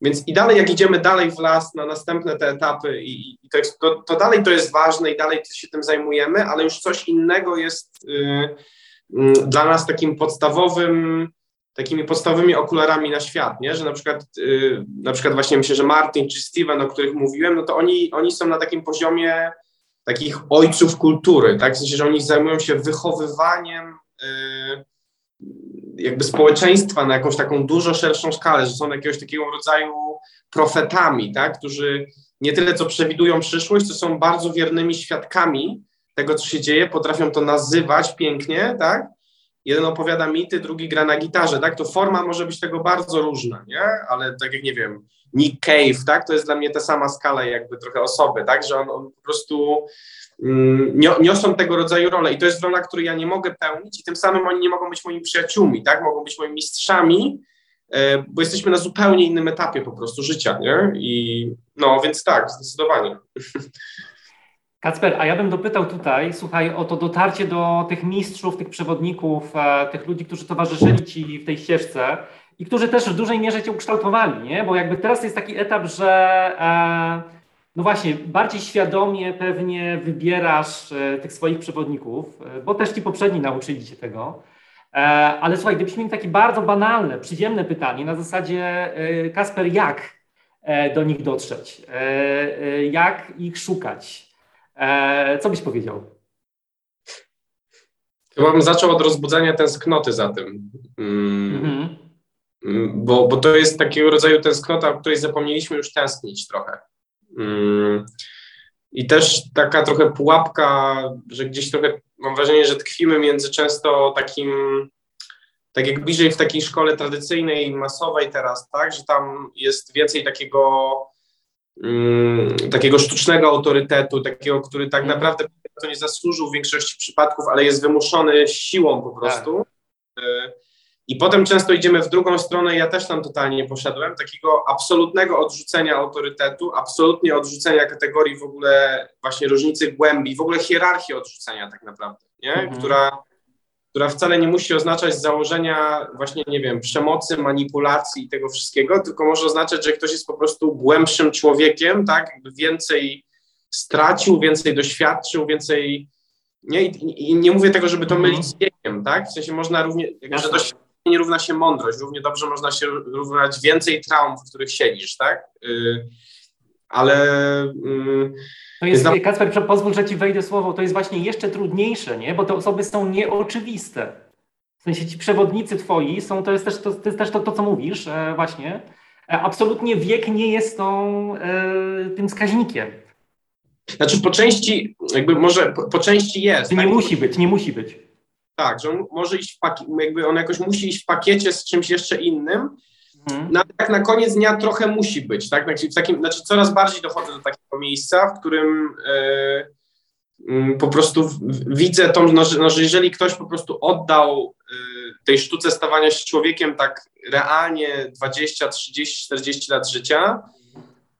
Więc i dalej, jak idziemy dalej w las na następne te etapy, i, i to, to, to, dalej to jest ważne i dalej się tym zajmujemy, ale już coś innego jest y, y, dla nas takim podstawowym, takimi podstawowymi okularami na świat, nie? Że na przykład, y, na przykład właśnie myślę, że Martin czy Steven, o których mówiłem, no to oni, oni są na takim poziomie takich ojców kultury, tak? W sensie, że oni zajmują się wychowywaniem y, jakby społeczeństwa na jakąś taką dużo szerszą skalę, że są jakiegoś takiego rodzaju profetami, tak? Którzy nie tyle co przewidują przyszłość, to są bardzo wiernymi świadkami tego, co się dzieje, potrafią to nazywać pięknie, tak? Jeden opowiada mity, drugi gra na gitarze, tak? To forma może być tego bardzo różna, nie? Ale tak jak, nie wiem, Nick Cave, tak? To jest dla mnie ta sama skala jakby trochę osoby, tak? Że on, on po prostu mm, niosą tego rodzaju role i to jest rola, której ja nie mogę pełnić i tym samym oni nie mogą być moimi przyjaciółmi, tak? Mogą być moimi mistrzami, e, bo jesteśmy na zupełnie innym etapie po prostu życia, nie? I no, więc tak, zdecydowanie. Kacper, a ja bym dopytał tutaj, słuchaj, o to dotarcie do tych mistrzów, tych przewodników, e, tych ludzi, którzy towarzyszyli Ci w tej ścieżce i którzy też w dużej mierze Cię ukształtowali, nie? Bo jakby teraz jest taki etap, że e, no właśnie, bardziej świadomie pewnie wybierasz e, tych swoich przewodników, bo też Ci poprzedni nauczyli Cię tego. Ale słuchaj, gdybyśmy mieli takie bardzo banalne, przyziemne pytanie na zasadzie, Kasper, jak do nich dotrzeć? Jak ich szukać? E, co byś powiedział? Chyba bym zaczął od rozbudzania tęsknoty za tym. Mm, Mhm. mm, Bo, bo to jest takiego rodzaju tęsknota, o której zapomnieliśmy już tęsknić trochę. Mm, I też taka trochę pułapka, że gdzieś trochę mam wrażenie, że tkwimy między często takim, tak jak bliżej w takiej szkole tradycyjnej, masowej teraz, tak, że tam jest więcej takiego takiego sztucznego autorytetu, takiego, który tak Mhm. naprawdę to nie zasłużył w większości przypadków, ale jest wymuszony siłą po prostu. Y, I potem często idziemy w drugą stronę, ja też tam totalnie poszedłem, takiego absolutnego odrzucenia autorytetu, absolutnie odrzucenia kategorii w ogóle właśnie różnicy głębi, w ogóle hierarchii odrzucenia tak naprawdę, nie? Mhm. Która, która wcale nie musi oznaczać założenia właśnie, nie wiem, przemocy, manipulacji i tego wszystkiego, tylko może oznaczać, że ktoś jest po prostu głębszym człowiekiem, tak? Jakby więcej stracił, więcej doświadczył, więcej... Nie? I, I nie mówię tego, żeby to Mhm. mylić z wiekiem, tak? W sensie można równie, jakby, że doświadczenie nie równa się mądrość, równie dobrze można się równać więcej traum, w których siedzisz, tak? Y, ale y, To jest, Zna- Kacper, pozwól, że ci wejdę słowo, to jest właśnie jeszcze trudniejsze, nie? Bo te osoby są nieoczywiste. W sensie ci przewodnicy twoi są, to jest też to, to, jest też to, to co mówisz e, właśnie. E, absolutnie wiek nie jest tą, e, tym wskaźnikiem. znaczy po części, jakby może po, po części jest. Nie tak? musi być, nie musi być. Tak, że on może iść w pakiecie, jakby on jakoś musi iść w pakiecie z czymś jeszcze innym. No, ale tak na koniec dnia trochę musi być, tak? Znaczy, w takim, znaczy coraz bardziej dochodzę do takiego miejsca, w którym e, mm, po prostu w, widzę tą, no, że, no, że jeżeli ktoś po prostu oddał e, tej sztuce stawania się człowiekiem tak realnie 20, 30, 40 lat życia,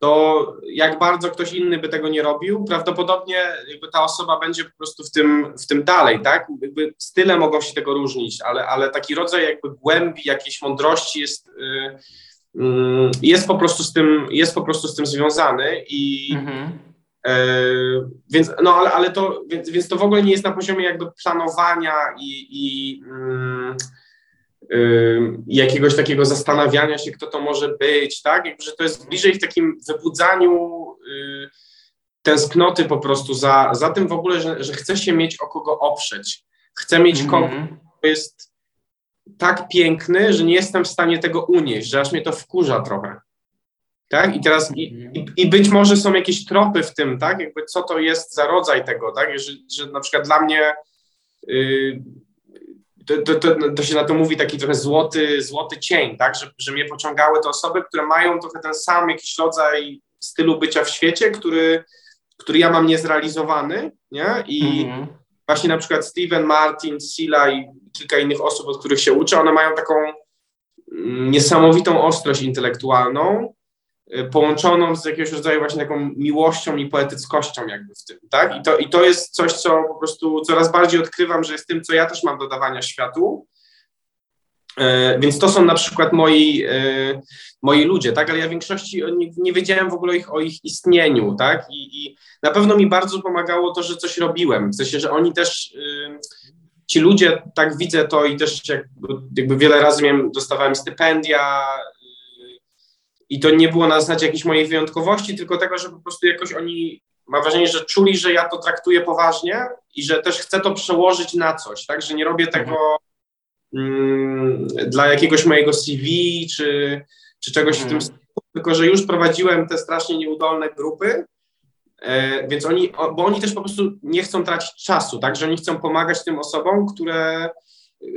to jak bardzo ktoś inny by tego nie robił, prawdopodobnie jakby ta osoba będzie po prostu w tym, w tym dalej, tak? Jakby style mogą się tego różnić, ale, ale taki rodzaj jakby głębi, jakiejś mądrości jest, y, y, jest, po prostu z tym, jest po prostu z tym związany i Mhm. e, więc, no ale, ale to, więc, więc to w ogóle nie jest na poziomie jakby planowania i, i mm, jakiegoś takiego zastanawiania się, kto to może być, tak? Jakby, że to jest bliżej w takim wybudzaniu y, tęsknoty po prostu za, za tym w ogóle, że, że chce się mieć o kogo oprzeć. Chcę mieć kogoś, Mhm. kto jest tak piękny, że nie jestem w stanie tego unieść, że aż mnie to wkurza trochę. Tak? I teraz, i, i, i być może są jakieś tropy w tym, tak? Jakby co to jest za rodzaj tego, tak? Że, że na przykład dla mnie y, to, to, to, to się na to mówi taki trochę złoty, złoty cień, tak? Że, że mnie pociągały te osoby, które mają trochę ten sam jakiś rodzaj stylu bycia w świecie, który, który ja mam niezrealizowany, nie? I Mhm. właśnie na przykład Steven Martin, Sila i kilka innych osób, od których się uczę, one mają taką mm, niesamowitą ostrość intelektualną, połączoną z jakiegoś rodzaju właśnie taką miłością i poetyckością jakby w tym, tak? I to, I to jest coś, co po prostu coraz bardziej odkrywam, że jest tym, co ja też mam do dawania światu. E, Więc to są na przykład moi, e, moi ludzie, tak? Ale ja w większości nie, nie wiedziałem w ogóle ich, o ich istnieniu, tak? I, I na pewno mi bardzo pomagało to, że coś robiłem. W sensie, że oni też, y, ci ludzie, tak widzę to i też jak, jakby wiele razy miałem, dostawałem stypendia y, i to nie było na zasadzie jakiejś mojej wyjątkowości, tylko tego, że po prostu jakoś oni, mam wrażenie, że czuli, że ja to traktuję poważnie i że też chcę to przełożyć na coś, tak? Że nie robię tego mm, dla jakiegoś mojego CV czy, czy czegoś w tym Mhm. stylu, tylko że już prowadziłem te strasznie nieudolne grupy, e, więc oni, bo oni też po prostu nie chcą tracić czasu, tak, że oni chcą pomagać tym osobom, które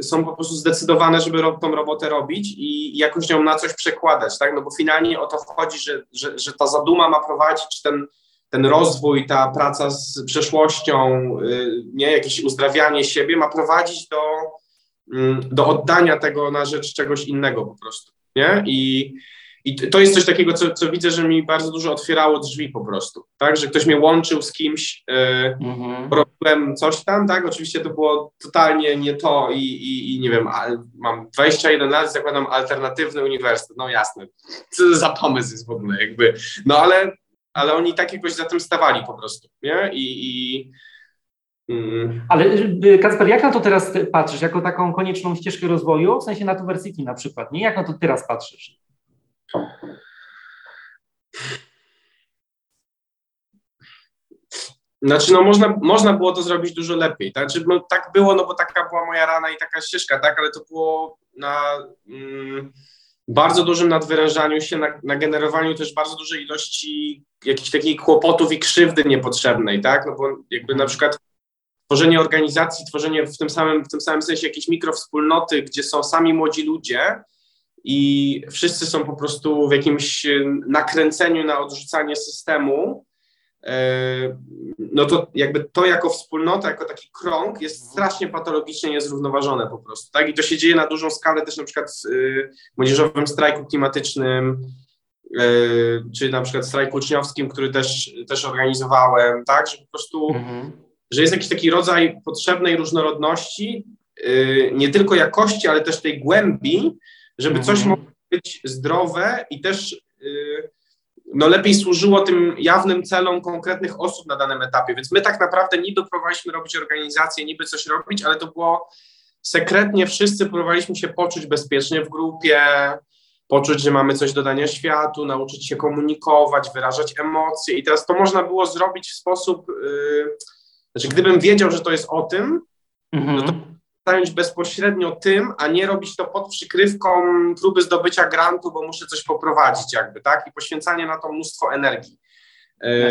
są po prostu zdecydowane, żeby tą robotę robić i jakoś ją na coś przekładać, tak, no bo finalnie o to chodzi, że, że, że ta zaduma ma prowadzić, czy ten, ten rozwój, ta praca z przeszłością, y, nie, jakieś uzdrawianie siebie ma prowadzić do, mm, do oddania tego na rzecz czegoś innego po prostu. nie? I, i to jest coś takiego, co, co widzę, że mi bardzo dużo otwierało drzwi po prostu, tak? Że ktoś mnie łączył z kimś, yy, mhm. robiłem coś tam, tak? Oczywiście to było totalnie nie to i, i, i nie wiem, mam 21 lat, zakładam alternatywny uniwersytet, no jasne, co za pomysł jest w ogóle jakby, no ale, ale oni tak jakoś za tym stawali po prostu, nie? I, i Mm. Ale y, Kacper, jak na to teraz patrzysz? Jako taką konieczną ścieżkę rozwoju, w sensie na Tuversity na przykład, nie? Jak na to teraz patrzysz? Znaczy, no można, można było to zrobić dużo lepiej. Tak? Znaczy, no, tak było, no bo taka była moja rana i taka ścieżka, tak, ale to było na mm, bardzo dużym nadwyrężaniu się, na, na, generowaniu też bardzo dużej ilości jakichś takich kłopotów i krzywdy niepotrzebnej, tak, no bo jakby na przykład tworzenie organizacji, tworzenie w tym samym, w tym samym sensie jakiejś mikrowspólnoty, gdzie są sami młodzi ludzie i wszyscy są po prostu w jakimś nakręceniu na odrzucanie systemu, e, no to jakby to jako wspólnota, jako taki krąg jest strasznie patologicznie niezrównoważone po prostu, tak? I to się dzieje na dużą skalę też na przykład w y, młodzieżowym strajku klimatycznym, y, czy na przykład strajku uczniowskim, który też, też organizowałem, tak? Że po prostu mhm że jest jakiś taki rodzaj potrzebnej różnorodności, nie tylko jakości, ale też tej głębi, żeby coś mhm. mogło być zdrowe i też yy, no lepiej służyło tym jawnym celom konkretnych osób na danym etapie. Więc my tak naprawdę niby próbowaliśmy robić organizację, niby coś robić, ale to było sekretnie wszyscy próbowaliśmy się poczuć bezpiecznie w grupie, poczuć, że mamy coś do dania światu, nauczyć się komunikować, wyrażać emocje. I teraz to można było zrobić w sposób. Yy, znaczy, gdybym wiedział, że to jest o tym, mhm. no to zająć bezpośrednio tym, a nie robić to pod przykrywką próby zdobycia grantu, bo muszę coś poprowadzić jakby, tak? I poświęcanie na to mnóstwo energii. E,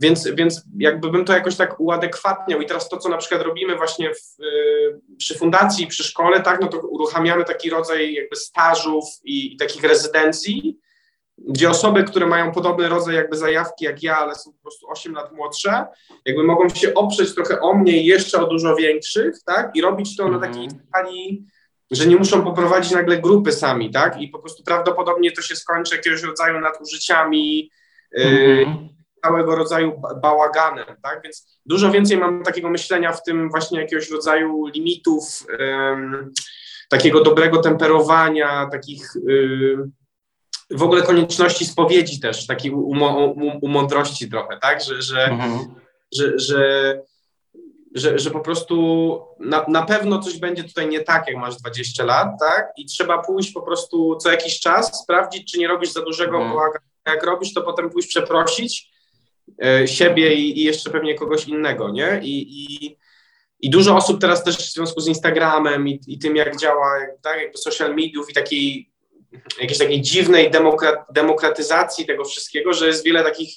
więc, więc jakby bym to jakoś tak uadekwatniał i teraz to, co na przykład robimy właśnie w, y, przy fundacji, przy szkole, tak, no to uruchamiamy taki rodzaj jakby stażów i, i takich rezydencji, gdzie osoby, które mają podobny rodzaj jakby zajawki jak ja, ale są po prostu 8 lat młodsze, jakby mogą się oprzeć trochę o mnie i jeszcze o dużo większych, tak, i robić to na takiej mhm. skali, że nie muszą poprowadzić nagle grupy sami, tak, i po prostu prawdopodobnie to się skończy jakiegoś rodzaju nadużyciami, y, mhm. całego rodzaju bałaganem, tak, więc dużo więcej mam takiego myślenia w tym właśnie jakiegoś rodzaju limitów, takiego dobrego temperowania, takich y, w ogóle konieczności spowiedzi też, takiej umądrości trochę, tak, że, że, mhm. że, że, że, że, po prostu na, pewno coś będzie tutaj nie tak, jak masz 20 lat, tak, i trzeba pójść po prostu co jakiś czas, sprawdzić, czy nie robisz za dużego mhm. jak robisz, to potem pójść przeprosić e, siebie i, jeszcze pewnie kogoś innego, nie, i, i i dużo osób teraz też w związku z Instagramem i, i tym, jak działa tak, jakby social mediów i takiej jakiejś takiej dziwnej demokratyzacji tego wszystkiego, że jest wiele takich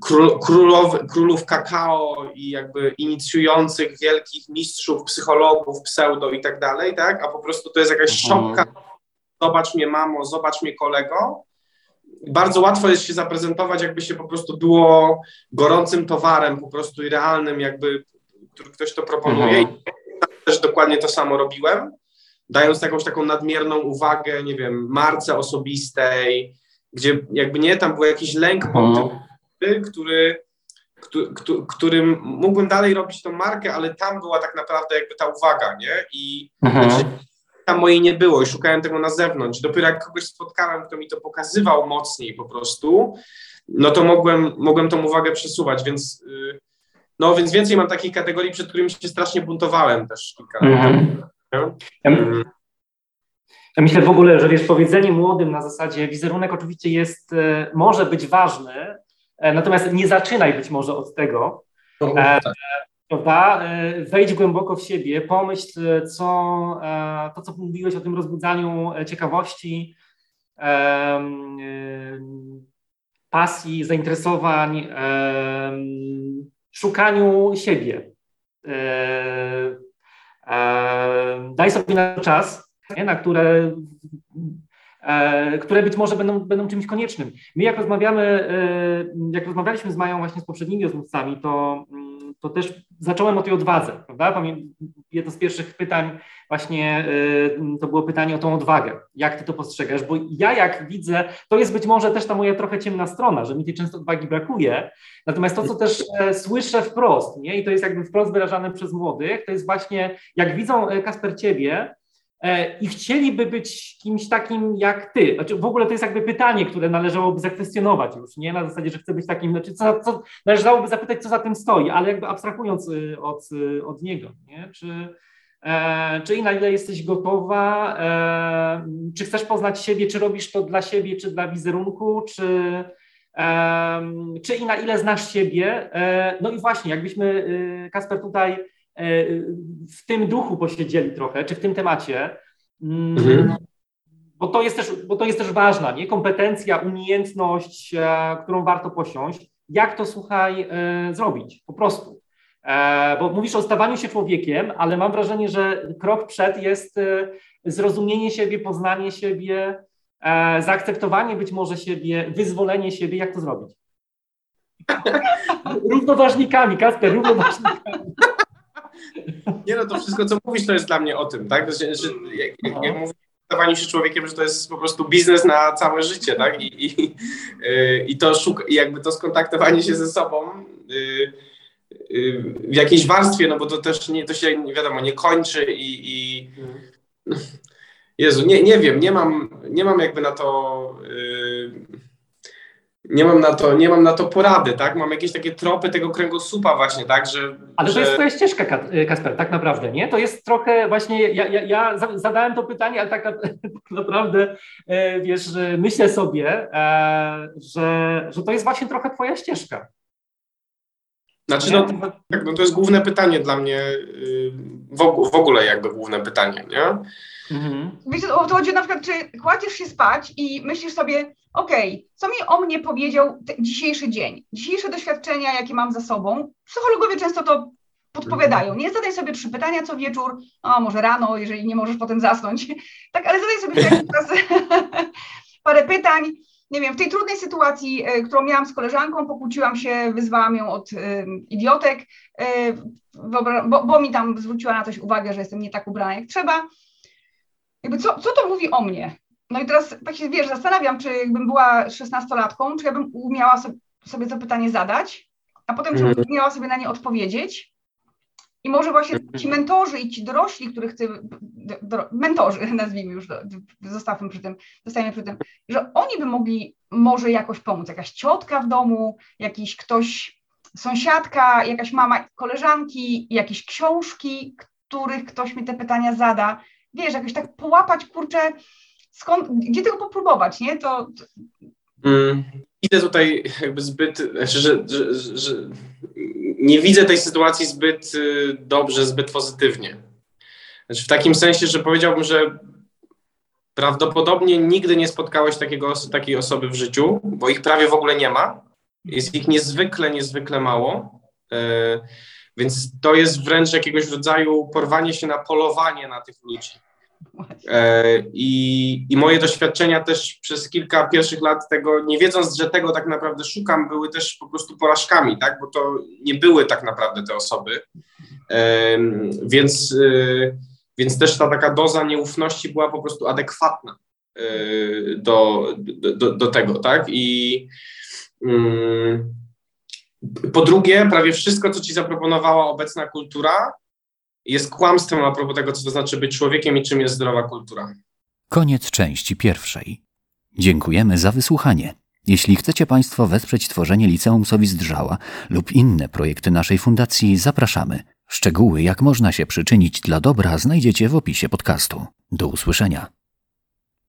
król, królow, królów kakao i jakby inicjujących wielkich mistrzów, psychologów, pseudo i tak dalej, tak? A po prostu to jest jakaś mhm. szopka. Zobacz mnie, mamo, zobacz mnie, kolego. Bardzo łatwo jest się zaprezentować, jakby się po prostu było gorącym towarem, po prostu i realnym, jakby, który ktoś to proponuje. Mhm. I też dokładnie to samo robiłem dając jakąś taką nadmierną uwagę, nie wiem, marce osobistej, gdzie jakby nie, tam był jakiś lęk po mhm. tym, który, który, którym mógłbym dalej robić tą markę, ale tam była tak naprawdę jakby ta uwaga, nie? I mhm. znaczy, tam mojej nie było i szukałem tego na zewnątrz. Dopiero jak kogoś spotkałem, kto mi to pokazywał mocniej po prostu, no to mogłem, mogłem tą uwagę przesuwać, więc y, no więc więcej mam takich kategorii, przed którymi się strasznie buntowałem też kilka. Ja, ja myślę w ogóle, że wiesz, powiedzenie młodym na zasadzie wizerunek oczywiście jest, e, może być ważny, e, natomiast nie zaczynaj być może od tego. No, tak. Prawda? Wejdź głęboko w siebie, pomyśl, co, to, co mówiłeś o tym rozbudzaniu ciekawości, pasji, zainteresowań, szukaniu siebie daj sobie na czas, na które, e, które być może będą, będą czymś koniecznym. My jak rozmawiamy, e, jak rozmawialiśmy z Mają właśnie z poprzednimi rozmówcami, to, to też zacząłem o tej odwadze, prawda? Jedno z pierwszych pytań właśnie y, to było pytanie o tą odwagę. Jak ty to postrzegasz? Bo ja jak widzę, to jest być może też ta moja trochę ciemna strona, że mi tej często odwagi brakuje, natomiast to, co też e, słyszę wprost, nie? i to jest jakby wprost wyrażane przez młodych, to jest właśnie, jak widzą e, Kasper ciebie, E, i chcieliby być kimś takim jak ty. Znaczy, w ogóle to jest jakby pytanie, które należałoby zakwestionować już, nie na zasadzie, że chcę być takim, znaczy co, co, należałoby zapytać, co za tym stoi, ale jakby abstrahując y, od, y, od niego, nie? Czy, e, czy i na ile jesteś gotowa, e, czy chcesz poznać siebie, czy robisz to dla siebie, czy dla wizerunku, czy, czy i na ile znasz siebie. E, no i właśnie, jakbyśmy, y, Kasper, tutaj E, w tym duchu posiedzieli trochę, czy w tym temacie, mm, mhm. bo, to jest też, bo to jest też ważna, nie? Kompetencja, umiejętność, którą warto posiąść. Jak to, słuchaj, zrobić? Po prostu. Bo mówisz o stawaniu się człowiekiem, ale mam wrażenie, że krok przed jest zrozumienie siebie, poznanie siebie, zaakceptowanie być może siebie, wyzwolenie siebie. Jak to zrobić? równoważnikami, Kasper, równoważnikami. Nie no, to wszystko, co mówisz, to jest dla mnie o tym, tak? Że, że jak, jak, jak mówię stawaniu się człowiekiem, że to jest po prostu biznes na całe życie, tak? I, i, i to szuk, jakby to skontaktowanie się ze sobą yy, w jakiejś warstwie, no bo to też nie, to się nie wiadomo, nie kończy i, i Jezu, nie, nie wiem, nie mam, nie mam jakby na to y, nie mam na to, nie mam na to porady, tak? Mam jakieś takie tropy tego kręgosłupa właśnie, tak, że... Ale że... to jest twoja ścieżka, y, Kasper, tak naprawdę, nie? To jest trochę właśnie, ja, ja, ja zadałem to pytanie, ale tak, tak naprawdę, e, wiesz, myślę sobie, e, że, że to jest właśnie trochę twoja ścieżka. Znaczy, no, tak, no to jest główne pytanie dla mnie, y, w ogóle jakby główne pytanie, nie? Mhm. Wiecie, o to chodzi na przykład, czy kładziesz się spać i myślisz sobie, okej, okay, co mi o mnie powiedział dzisiejszy dzień, dzisiejsze doświadczenia, jakie mam za sobą. Psychologowie często to podpowiadają. Nie zadaj sobie trzy pytania co wieczór, a może rano, jeżeli nie możesz potem zasnąć. Tak, ale zadaj sobie czas parę pytań. Nie wiem, w tej trudnej sytuacji, e, którą miałam z koleżanką, pokłóciłam się, wyzwałam ją od y, idiotek, y, bo, bo mi tam zwróciła na coś uwagę, że jestem nie tak ubrana jak trzeba jakby co, co to mówi o mnie? No i teraz tak się, wiesz, zastanawiam, czy jakbym była szesnastolatką, czy ja bym umiała sobie, sobie to pytanie zadać, a potem czy mm. umiała sobie na nie odpowiedzieć. I może właśnie mhm. ci mentorzy i ci dorośli, których ty, do, mentorzy, nazwijmy już, zostawmy przy tym, zostajemy przy tym, że oni by mogli może jakoś pomóc, jakaś ciotka w domu, jakiś ktoś, sąsiadka, jakaś mama koleżanki, jakieś książki, których ktoś mi te pytania zada, wiesz, jakoś tak połapać, kurczę, skąd, gdzie tego popróbować, nie? To... Mm, idę tutaj jakby zbyt, znaczy, że, że, że, nie widzę tej sytuacji zbyt y, dobrze, zbyt pozytywnie. Znaczy w takim sensie, że powiedziałbym, że prawdopodobnie nigdy nie spotkałeś takiego, takiej osoby w życiu, bo ich prawie w ogóle nie ma. Jest ich niezwykle, niezwykle mało. Y, więc to jest wręcz jakiegoś rodzaju porwanie się na polowanie na tych ludzi. E, I, I moje doświadczenia też przez kilka pierwszych lat tego, nie wiedząc, że tego tak naprawdę szukam, były też po prostu porażkami, tak? Bo to nie były tak naprawdę te osoby. E, więc, e, więc też ta taka doza nieufności była po prostu adekwatna do, do, do tego, tak? I. Mm, po drugie, prawie wszystko, co ci zaproponowała obecna kultura, jest kłamstwem a propos tego, co to znaczy być człowiekiem i czym jest zdrowa kultura. Koniec części pierwszej. Dziękujemy za wysłuchanie. Jeśli chcecie Państwo wesprzeć tworzenie Liceum Sowizdrzała lub inne projekty naszej fundacji, zapraszamy. Szczegóły, jak można się przyczynić dla dobra, znajdziecie w opisie podcastu. Do usłyszenia.